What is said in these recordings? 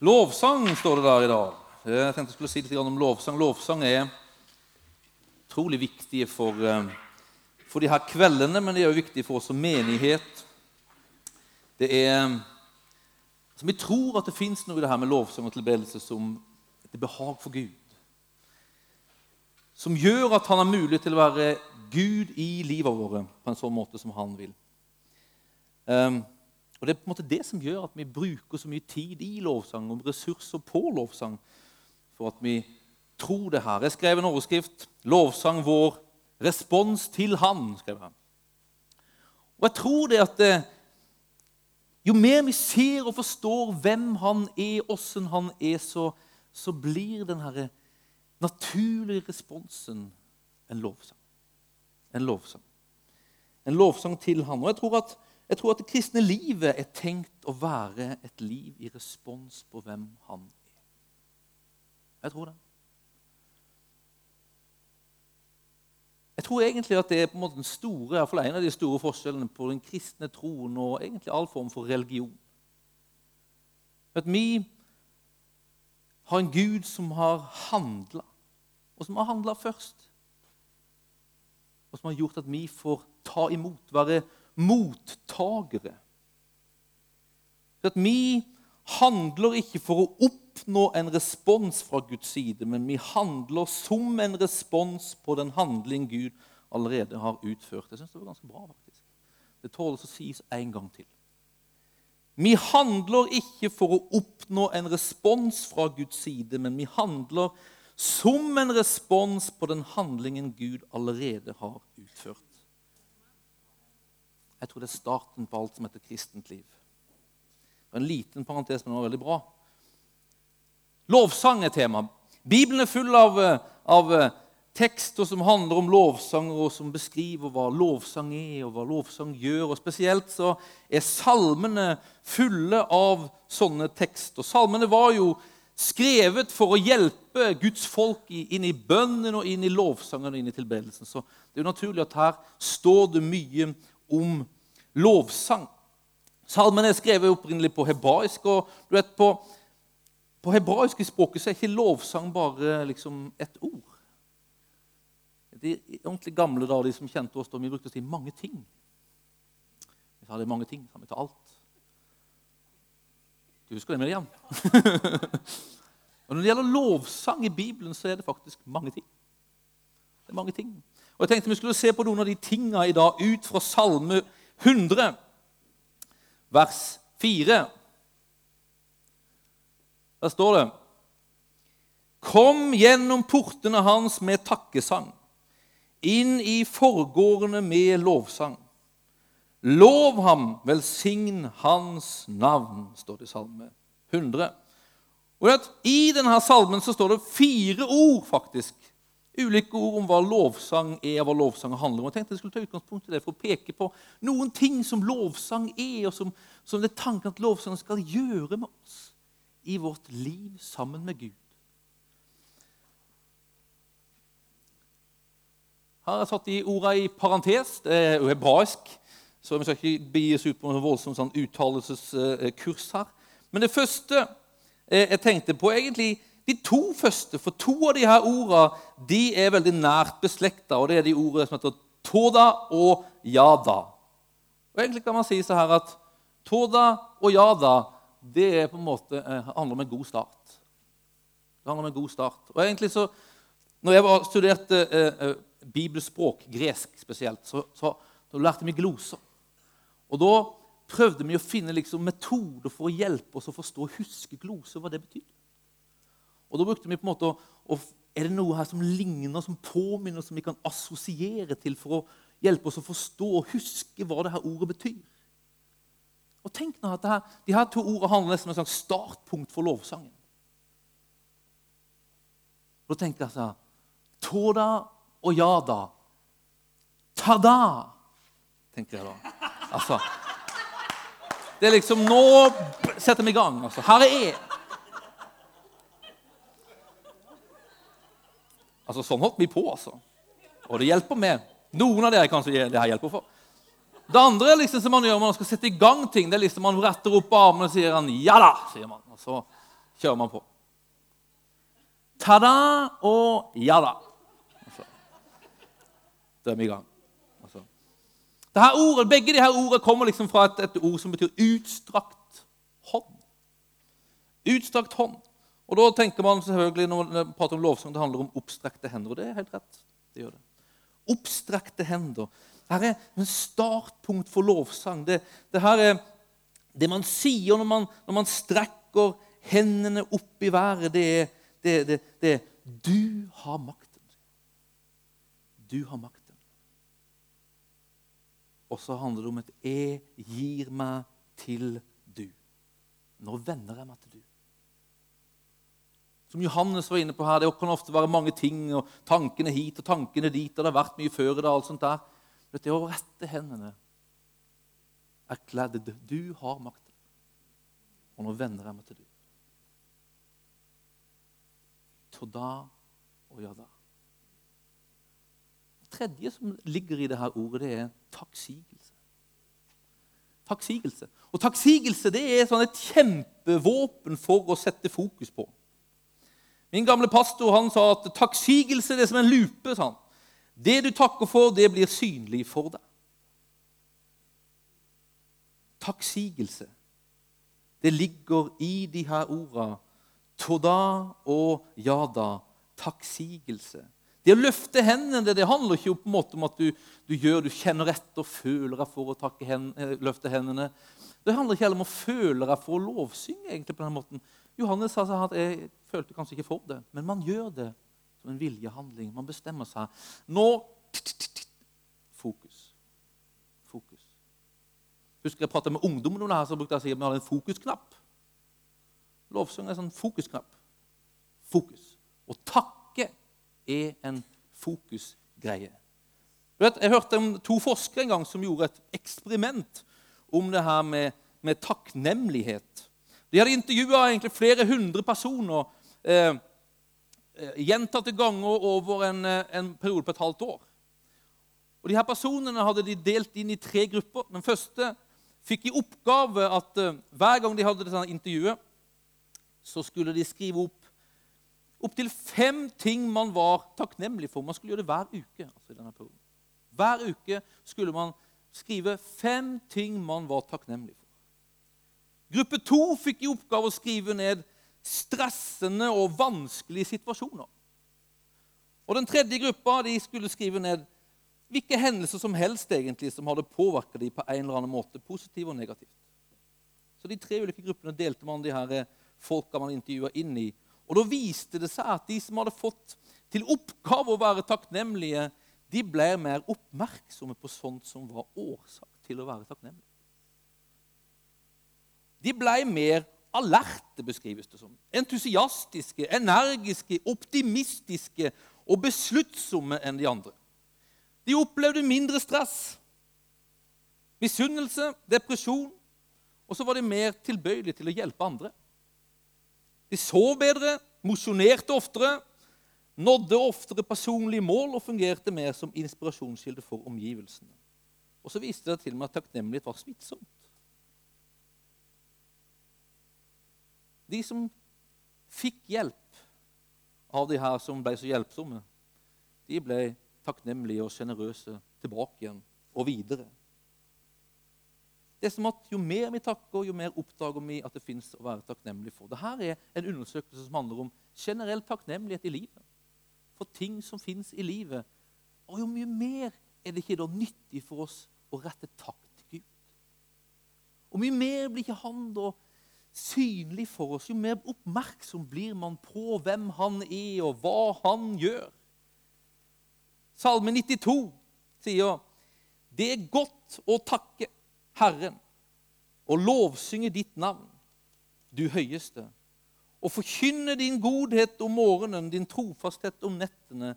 Lovsang står det der i dag. Jeg tenkte jeg skulle si litt om lovsang. Lovsang er utrolig viktig for, eh, for de her kveldene, men det er også viktig for oss som menighet. Det er, altså Vi tror at det fins noe i det her med lovsang og tilbedelse som et behag for Gud. Som gjør at han har mulighet til å være Gud i livet vårt på en sånn måte som han vil. Um, og Det er på en måte det som gjør at vi bruker så mye tid i lovsang og ressurser på lovsang, for at vi tror det her. Jeg skrev en overskrift 'Lovsang vår respons til Han'. skrev jeg. Og jeg tror det at det, jo mer vi ser og forstår hvem Han er, åssen Han er, så, så blir den naturlige responsen en lovsang. En lovsang. En lovsang til Han. Og jeg tror at jeg tror at det kristne livet er tenkt å være et liv i respons på hvem han er. Jeg tror det. Jeg tror egentlig at det er på en måte den store, en av de store forskjellene på den kristne troen og egentlig all form for religion. At vi har en Gud som har handla, og som har handla først. Og som har gjort at vi får ta imot, være mottagere. At vi handler ikke for å oppnå en respons fra Guds side, men vi handler som en respons på den handling Gud allerede har utført. Jeg synes det var ganske bra, faktisk. Det tåles å sies en gang til. Vi handler ikke for å oppnå en respons fra Guds side, men vi handler som en respons på den handlingen Gud allerede har utført. Jeg tror det er starten på alt som heter kristent liv. Og En liten parentes, men det var veldig bra. Lovsang er tema. Bibelen er full av, av tekster som handler om lovsanger, og som beskriver hva lovsang er, og hva lovsang gjør. Og Spesielt så er salmene fulle av sånne tekster. Salmene var jo skrevet for å hjelpe Guds folk inn i bønnen og inn i lovsangen og inn i tilbedelsen. Så det er jo naturlig at her står det mye om lovsang. Salmen er skrevet opprinnelig på hebraisk. og du vet, På, på hebraisk i språket så er ikke lovsang bare liksom et ord. De ordentlig gamle da, de som kjente oss, da, vi brukte å si mange ting. Vi sa det er mange ting, kan vi ta alt. Du husker det, Miriam? og Når det gjelder lovsang i Bibelen, så er det faktisk mange ting. Det er mange ting. Og jeg tenkte Vi skulle se på noen av de tingene i dag ut fra Salme 100, vers 4. Der står det Kom gjennom portene hans med takkesang, inn i forgårdene med lovsang. Lov ham, velsign hans navn, står det i Salme 100. Og I denne salmen så står det fire ord faktisk ulike ord om hva lovsang er, og hva lovsang handler om. Jeg tenkte jeg skulle ta utgangspunkt i det for å peke på noen ting som lovsang er, og som, som det er tanken at lovsang skal gjøre med oss i vårt liv sammen med Gud. Her har jeg satt de ordene i parentes. Det er hebraisk, så vi skal ikke begi oss ut på en voldsom sånn uttalelseskurs her. Men det første jeg tenkte på, egentlig de to første, for to av de her ordene de er veldig nært beslekta. Og det er de ordene som heter toda og jada. Og Egentlig kan man si så her at toda og jada det er på en måte, eh, handler om en god start. Det handler om en god start. Og egentlig så, når jeg studerte eh, eh, bibelspråk, gresk spesielt, så, så, så lærte vi gloser. Og da prøvde vi å finne liksom, metoder for å hjelpe oss å forstå og huske gloser, hva det betyr. Og da brukte vi på en måte å, Er det noe her som ligner, som påminner, som vi kan assosiere til for å hjelpe oss å forstå og huske hva det her ordet betyr? Og tenk nå at her, De her to ordene handler nesten om et slags startpunkt for lovsangen. Da tenker jeg sånn Toda og Jada. Tada, tenker jeg da. Altså, Det er liksom Nå setter vi i gang. altså. Her er jeg. Altså, Sånn holdt vi på, altså. Og det hjelper med. Noen av dere kanskje det her hjelper for. Det andre liksom, som man gjør når man skal sette i gang ting, det er liksom man retter opp armene og sier han, 'ja da'. sier man. Og så, kjører man på. Ta-da og ja da. Da er vi i gang. Altså. Ordet, begge disse ordene kommer liksom fra et, et, ord som betyr utstrakt hånd. Utstrakt hånd. Og da tenker man selvfølgelig når man prater om lovsang, det handler om oppstrekte hender. Og det er helt rett. Det gjør det. Oppstrekte hender. Dette er en startpunkt for lovsang. Det, det her er det man sier når man, når man strekker hendene opp i været, det er, det, det, det Du har makten. Du har makten. Og så handler det om et 'jeg gir meg til du'. Nå vender jeg meg til du. Som Johannes var inne på her, Det kan ofte være mange ting, og tankene hit og tankene dit. og det har vært mye før i det, alt sånt der. Men det å rette hendene erklærte du har makten. Og nå vender jeg meg til du. Toda og jada. Det tredje som ligger i dette ordet, det er takksigelse. Takksigelse. Og takksigelse det er sånn et kjempevåpen for å sette fokus på. Min gamle pastor han sa at takksigelse er som en lupe. sa han. Det du takker for, det blir synlig for deg takksigelse. Det ligger i de her ordene. Toda og jada. Takksigelse. Det å løfte hendene det handler ikke måte om at du, du gjør, du kjenner etter føler deg for å hen, eh, løfte hendene. Det handler ikke heller om å føle deg for å lovsynge. egentlig på den måten. Johannes sa at jeg følte kanskje ikke for det, men man gjør det som en viljehandling. Man bestemmer seg. Nå fokus. Fokus. Husker jeg pratet med ungdommen om det her, så brukte jeg å si at vi hadde en fokusknapp. Lovsang er en sånn fokusknapp. Fokus. Å takke er en fokusgreie. Vet, jeg hørte om to forskere en gang som gjorde et eksperiment om det her med, med takknemlighet. De hadde intervjua flere hundre personer eh, eh, gjentatte ganger over en, eh, en, periode på et halvt år. Og de her Personene hadde de delt inn i tre grupper. Den første fikk i oppgave at eh, hver gang de hadde dette intervjuet, så skulle de skrive opp opptil fem ting man var takknemlig for. Man skulle gjøre det hver uke. altså i denne perioden. Hver uke skulle man skrive fem ting man var takknemlig for. Gruppe to fikk i oppgave å skrive ned stressende og vanskelige situasjoner. Og Den tredje gruppa de skulle skrive ned hvilke hendelser som helst egentlig som hadde påvirka dem på en eller annen måte, positivt og negativt. Så De tre ulike gruppene delte man de her folka man intervjua, inn i. Og Da viste det seg at de som hadde fått til oppgave å være takknemlige, de ble mer oppmerksomme på sånt som var årsak til å være takknemlige. De ble mer alerte, beskrives det som. Entusiastiske, energiske, optimistiske og besluttsomme enn de andre. De opplevde mindre stress, misunnelse, depresjon. Og så var de mer tilbøyelige til å hjelpe andre. De sov bedre, mosjonerte oftere, nådde oftere personlige mål og fungerte mer som inspirasjonskilde for omgivelsene. Og så viste det til meg at takknemlighet var smittsomt. De som fikk hjelp av de her som ble så hjelpsomme, de ble takknemlige og sjenerøse tilbake igjen og videre. Det er som at Jo mer vi takker, jo mer oppdager vi at det fins å være takknemlig for. Dette er en undersøkelse som handler om generell takknemlighet i livet. For ting som fins i livet. Og jo mye mer er det ikke da nyttig for oss å rette takk til Gud? Og mye mer blir ikke han da synlig for oss, jo mer oppmerksom blir man på hvem han er, og hva han gjør. Salme 92 sier det er godt å takke Herren og lovsynge ditt navn, du høyeste, og forkynne din godhet om morgenen, din trofasthet om nettene,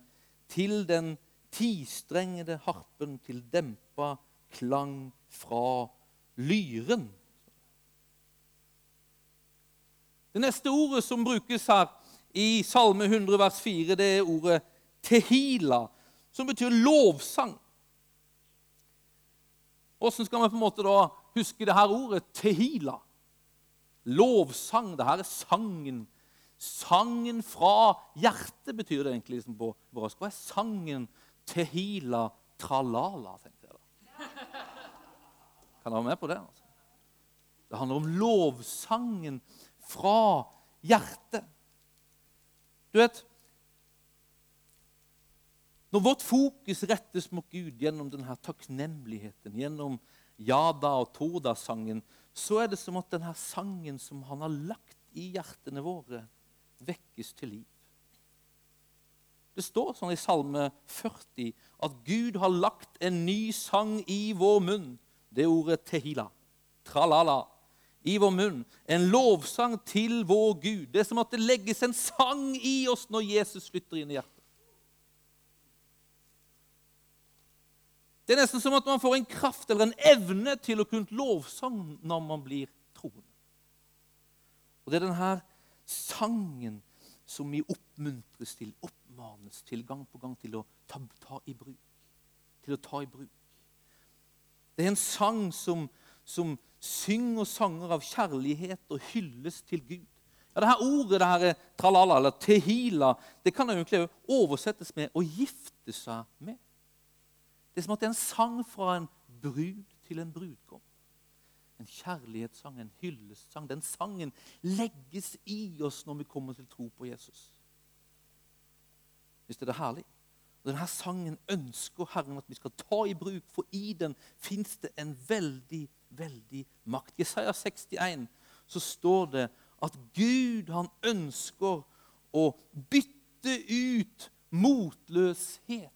til den tistrengede harpen, til dempa klang fra lyren. Det neste ordet som brukes her i Salme 100 vers 4, det er ordet tehila som betyr lovsang. Hvordan skal vi på en måte da huske det her ordet tehila? Lovsang. Det her er sangen. Sangen fra hjertet, betyr det egentlig liksom på hebraisk. Hva er sangen tehila tralala? tenkte jeg da. Kan dere være med på det? altså? Det handler om lovsangen fra hjertet. Du vet Når vårt fokus rettes mot Gud gjennom denne takknemligheten, gjennom Jada og Toda-sangen, så er det som at denne sangen som han har lagt i hjertene våre, vekkes til liv. Det står sånn i Salme 40 at Gud har lagt en ny sang i vår munn. Det ordet tehila. Tralala. I vår munn. En lovsang til vår Gud. Det er som at det legges en sang i oss når Jesus flytter inn i hjertet. Det er nesten som at man får en kraft eller en evne til å kunne lovsang når man blir troende. Og Det er denne sangen som vi oppmuntres til, oppmanes til gang på gang til å ta, ta i bruk. Til å ta i bruk. Det er en sang som, som synger sanger av kjærlighet og hylles til Gud. Ja, det her Ordet det her, tralala, eller tehila det kan egentlig oversettes med 'å gifte seg med'. Det er som at det er en sang fra en brud til en brudgom. En kjærlighetssang, en hyllestsang. Den sangen legges i oss når vi kommer til tro på Jesus. Hvis det er herlig? Og Denne sangen ønsker Herren at vi skal ta i bruk, for i den fins det en veldig, veldig makt. I Isaiah 61 så står det at Gud han ønsker å bytte ut motløshet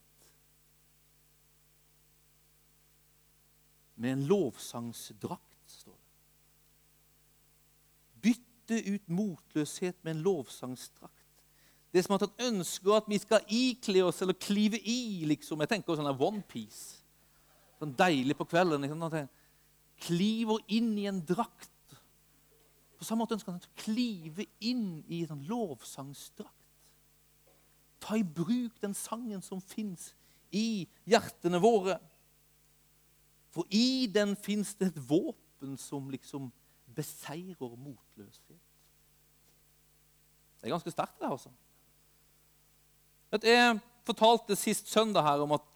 med en lovsangsdrakt, står det. Bytte ut motløshet med en lovsangsdrakt. Det er som at han ønsker at vi skal ikle oss eller klive i. liksom. Jeg tenker sånn onepiece. Sånn deilig på kvelden. Liksom. Kliver inn i en drakt. På samme måte ønsker han å klive inn i en sånn lovsangsdrakt. Ta i bruk den sangen som fins i hjertene våre. For i den fins det et våpen som liksom beseirer motløshet. Det er ganske sterkt, det, altså. Jeg fortalte sist søndag her om at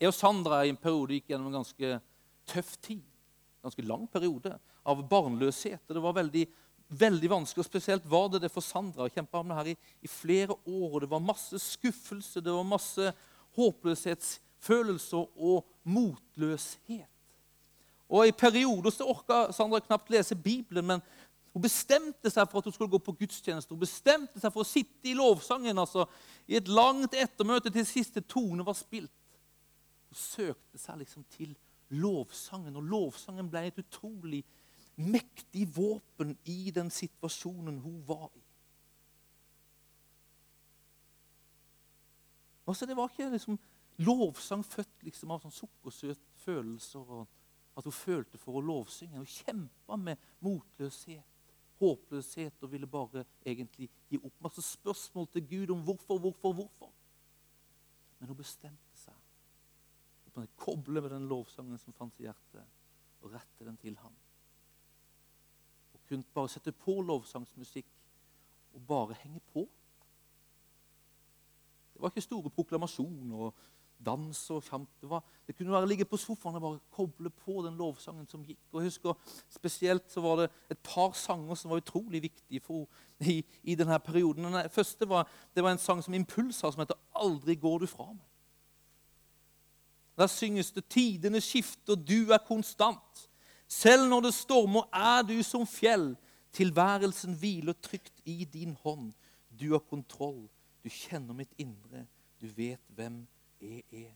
jeg og Sandra i en periode gikk gjennom en ganske tøff tid. Ganske lang periode av barnløshet. og Det var veldig, veldig vanskelig, og spesielt var det det for Sandra. å kjempe om det her i, i flere år. og Det var masse skuffelse, det var masse håpløshetsfølelser og motløshet. Og I perioder så orka Sandra knapt lese Bibelen, men hun bestemte seg for at hun skulle gå på gudstjeneste. Hun bestemte seg for å sitte i lovsangen altså, i et langt ettermøte til siste tone var spilt. Hun søkte seg liksom til lovsangen, og lovsangen ble et utrolig mektig våpen i den situasjonen hun var i. Altså, Det var ikke liksom lovsang født liksom av sånn sukkersøte følelser. og at hun følte for å lovsynge. Hun kjempa med motløshet, håpløshet og ville bare egentlig gi opp. Masse spørsmål til Gud om hvorfor, hvorfor, hvorfor. Men hun bestemte seg. man kunne koble med den lovsangen som fantes i hjertet, og rette den til ham. Og kunne bare sette på lovsangsmusikk og bare henge på. Det var ikke store proklamasjoner og dans og kamp. Det, var, det kunne være å ligge på sofaen og bare koble på den lovsangen som gikk. Og jeg husker Spesielt så var det et par sanger som var utrolig viktige for henne i, i denne perioden. Den første var, det var en sang som Impuls har, som heter 'Aldri går du fra meg'. Der synges det 'Tidene skifter, du er konstant'. Selv når det stormer, er du som fjell. Tilværelsen hviler trygt i din hånd. Du har kontroll. Du kjenner mitt indre. Du vet hvem jeg er.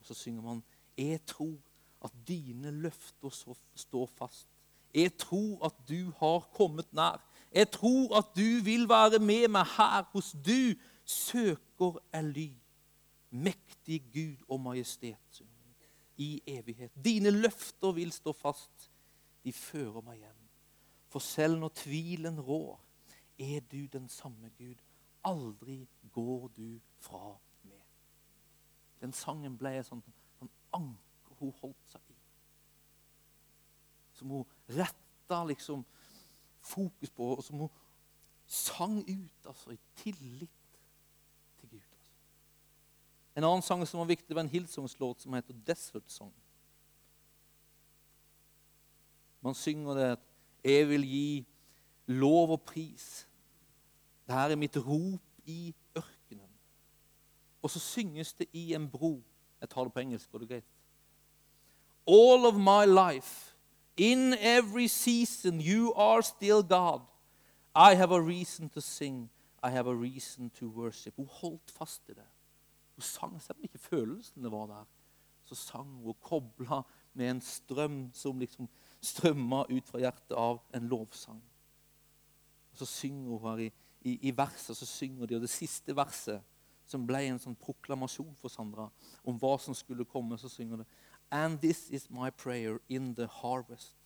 Og så synger man Jeg tror at dine løfter står fast. Jeg tror at du har kommet nær. Jeg tror at du vil være med meg her hos du søker er ly. Mektig Gud majestet i evighet. Dine løfter vil stå fast. De fører meg hjem. For selv når tvilen rår, er du den samme Gud. Aldri går du fra meg. den sangen ble en sånn, sånn anker hun holdt seg i. Som hun retta liksom fokus på, og som hun sang ut altså, i tillit. En annen sang som var viktig, var en Hillsongs-låt som heter 'Desert Song'. Man synger det at 'Jeg vil gi lov og pris'. Dette er mitt rop i ørkenen. Og så synges det i en bro. Jeg tar det på engelsk. går det greit? All of my life, in every season, you are still God. I have a reason to sing. I have a reason to worship. Hun holdt fast i det. Hun sang selv om ikke følelsene var der. Så sang hun og kobla med en strøm som liksom strømma ut fra hjertet av en lovsang. Og Så synger hun her i, i, i verset, så synger de, og det siste verset, som ble en sånn proklamasjon for Sandra om hva som skulle komme, så synger det And this is my prayer in the harvest.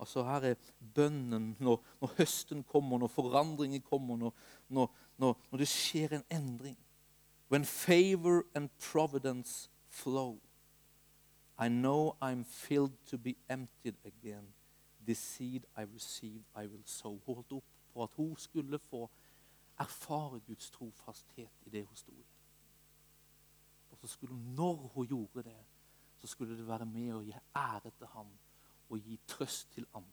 Altså Her er bønnen når, når høsten kommer, når forandringen kommer, når, når, når, det skjer en endring. When favor and providence flow, I know I'm filled to be emptied again. The seed I received, I will sow. Holdt opp på at hun skulle få erfare Guds trofasthet i det hun sto i. Og så skulle hun, når hun gjorde det, så skulle det være med å gi ære til ham og gi trøst til andre.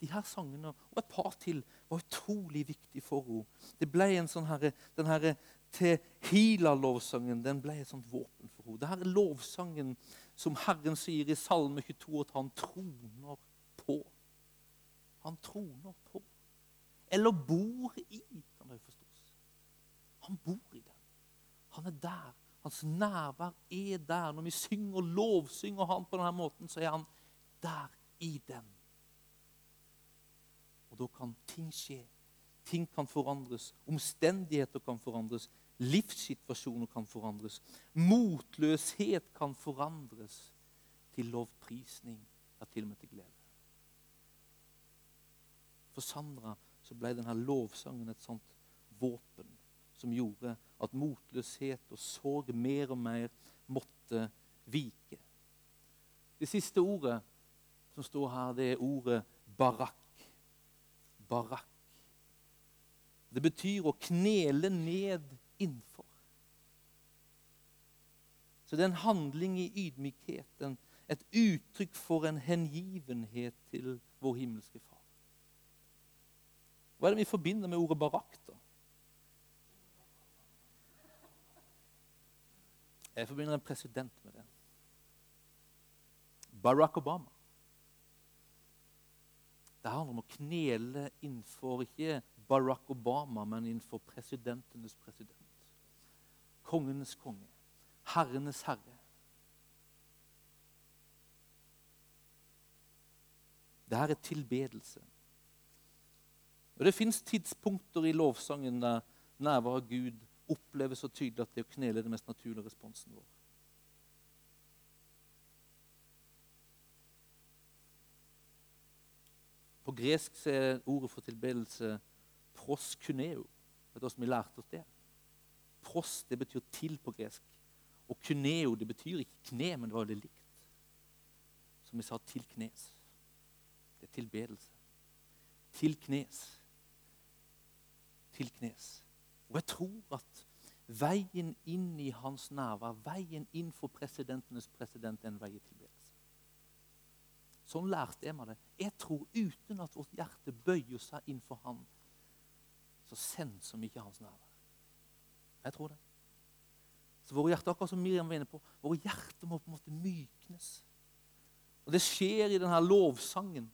De her sangene og et par til var utrolig viktig for henne. Det ble en sånn herre, den herre Tehila-lovsangen den ble et sånt våpen for henne. Det her er lovsangen som Herren sier i Salme 22 at han troner på. Han troner på. Eller bor i, kan det forstås. Han bor i den. Han er der Hans nærvær er der. Når vi synger og lovsynger Han på denne måten, så er han der i den. Og da kan ting skje. Ting kan forandres. Omstendigheter kan forandres. Livssituasjoner kan forandres. Motløshet kan forandres til lovprisning, ja, til og med til glede. For Sandra så ble denne lovsangen et sånt våpen som gjorde at motløshet og sorg mer og mer måtte vike. Det siste ordet som står her, det er ordet barakk. Barakk. Det betyr å knele ned innenfor. Så det er en handling i ydmykheten, et uttrykk for en hengivenhet til vår himmelske Far. Hva er det vi forbinder med ordet barakk? da? Jeg forbinder en president med det. Barack Obama. Det handler om å knele innenfor ikke Barack Obama, men innenfor presidentenes president. Kongenes konge. Herrenes herre. Det her er tilbedelse. Og Det fins tidspunkter i lovsangen der nærværet av Gud oppleves så tydelig at det å knele er den mest naturlige responsen vår. På gresk er ordet for tilbedelse proskuneo. Vet du hvordan vi lærte oss det? Pros det betyr til på gresk. Og kuneo det betyr ikke kne, men det var veldig likt. Som vi sa til knes. Det er tilbedelse. Til knes. Til knes. Og jeg tror at veien inn i hans nærvær, veien inn for presidentenes president, er en vei i tilbedelse. Sånn lærte jeg meg det. Jeg tror uten at vårt hjerte bøyer seg inn for han, så senser vi ikke hans nærvær. Jeg tror det. Så våre hjerter, akkurat som Miriam var inne på, våre hjerter må på en måte myknes. Og Det skjer i denne lovsangen.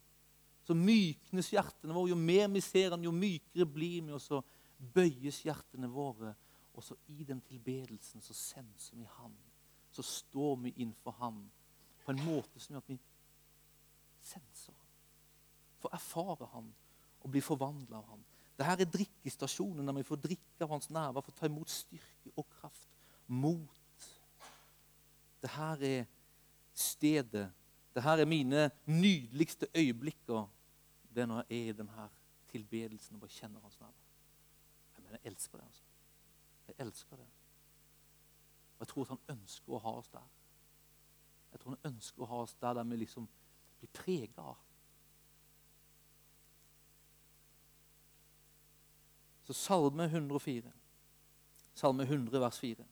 Så myknes hjertene våre. Jo mer vi ser han, jo mykere blir vi. og så bøyes hjertene våre. Og så i den tilbedelsen så senser vi Han. Så står vi innenfor Han på en måte som gjør at vi senser Han. Får erfare Han og blir forvandla av Han. Dette er drikkestasjonen der vi får drikke av Hans nærvær, får ta imot styrke og kraft. Mot. Dette er stedet. Dette er mine nydeligste øyeblikker. Det er når jeg er i denne tilbedelsen og bare kjenner Hans nerver. Jeg mener, jeg elsker det. altså. Jeg elsker det. Og jeg tror at han ønsker å ha oss der. Jeg tror han ønsker å ha oss der der vi liksom blir prega av Så Salme 104, Salme 100, vers 4.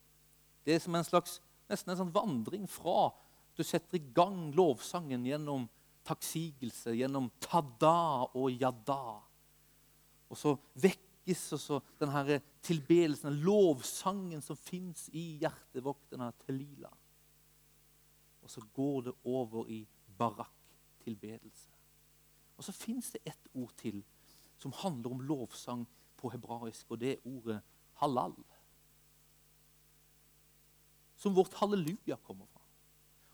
Det er som en slags, nesten en sånn vandring fra du setter i gang lovsangen gjennom takksigelse, gjennom tada og yada. Og så vekkes også denne tilbedelsen, lovsangen som fins i hjertet vårt, denne telila. Og så går det over i barakk-tilbedelse. Og så fins det ett ord til som handler om lovsang på hebraisk, og det er ordet halal. Som vårt halleluja kommer fra.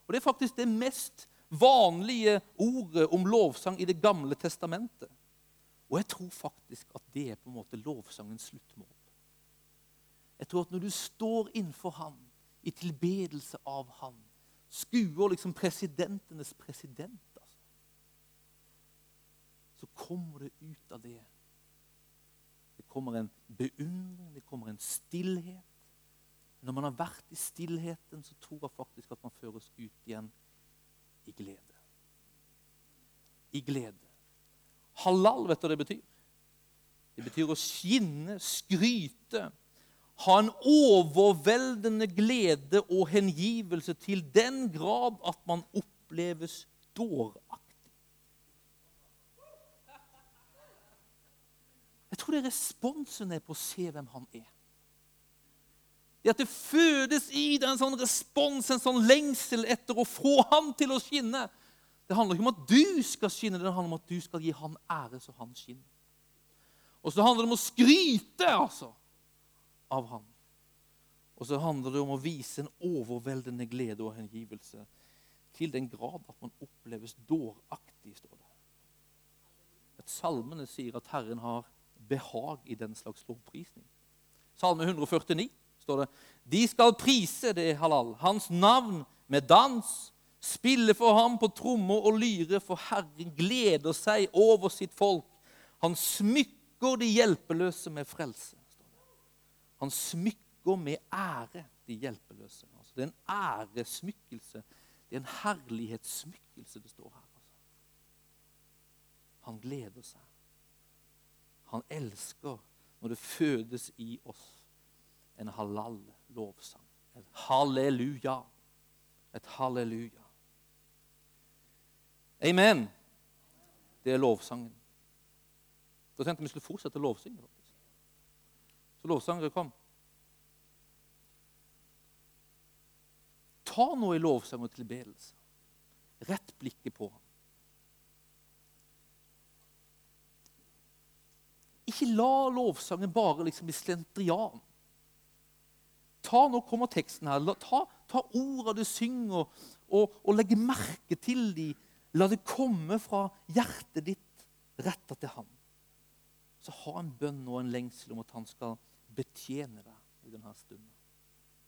Og Det er faktisk det mest vanlige ordet om lovsang i Det gamle testamentet. Og jeg tror faktisk at det er på en måte lovsangens sluttmål. Jeg tror at når du står innenfor Han, i tilbedelse av Han, skuer liksom presidentenes president, altså, så kommer det ut av det. Kommer en beundring, det kommer en stillhet. Når man har vært i stillheten, så tror jeg faktisk at man føres ut igjen i glede. I glede. Halal, vet du hva det betyr? Det betyr å skinne, skryte, ha en overveldende glede og hengivelse til den grad at man oppleves dåraktig. Jeg tror det er responsen er på å se hvem han er. Det at det fødes i deg en sånn respons, en sånn lengsel etter å få han til å skinne. Det handler ikke om at du skal skinne, det handler om at du skal gi han ære så han skinner. Og så handler det om å skryte altså, av han. Og så handler det om å vise en overveldende glede og hengivelse til den grad at man oppleves dåraktig, står det. At Salmene sier at Herren har behag i den slags lovprisning. Salme 149 står det De skal prise det halal, hans navn med dans, spille for ham på trommer og lyre, for Herren gleder seg over sitt folk. Han smykker de hjelpeløse med frelse. står det. Han smykker med ære de hjelpeløse. Altså, det er en æresmykkelse. Det er en herlighetssmykkelse det står her. Altså. Han gleder seg. Han elsker når det fødes i oss en halal lovsang. Et halleluja. Et halleluja. Amen. Det er lovsangen. Da tenkte vi skulle fortsette å lovsynge. Så lovsangere kom. Ta nå i lovsang og tilbedelse. Rett blikket på ham. Ikke la lovsangen bare liksom bli slentrian. Ta, Nå kommer teksten her. Ta, ta ordene du synger, og, og legg merke til dem. La det komme fra hjertet ditt retta til ham. Så ha en bønn og en lengsel om at han skal betjene deg i denne stunden.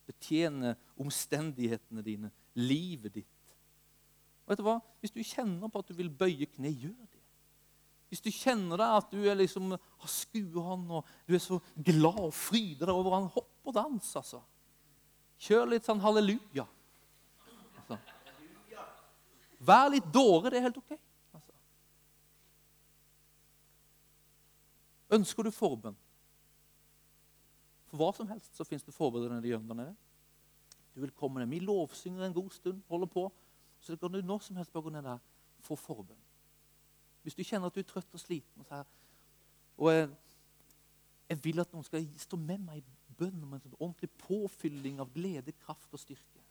Betjene omstendighetene dine, livet ditt. Vet du hva? Hvis du kjenner på at du vil bøye kne, gjør det. Hvis du kjenner deg at du er liksom, har skue han, og du er så glad og fryder deg over han, hopp og dans, altså. Kjør litt sånn halleluja. Altså. Vær litt dåre, det er helt ok. Altså. Ønsker du forbønn? For hva som helst så fins det forbedrende i nede. Du vil komme ned. Vi lovsynger en god stund, holder på. Så kan du når som helst bare gå ned der få forbønn. Hvis du kjenner at du er trøtt og sliten og, og jeg, jeg, vil at noen skal stå med meg i bønn om en sånn ordentlig påfylling av glede, kraft og styrke.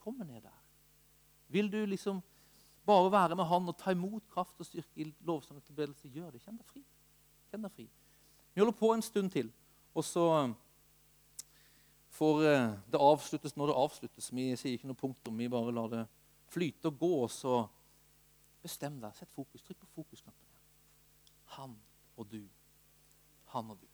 Kom ned der. Vil du liksom bare være med Han og ta imot kraft og styrke i lovsang og tilbedelse, gjør det. Kjenn deg fri. Kjenn deg fri. Vi holder på en stund til, og så får eh, det avsluttes når det avsluttes. Vi sier ikke noe punktum, vi bare lar det flyte og gå. og så Bestem deg. Sett fokus. Trykk på fokusknappen. Han og du. Han og du.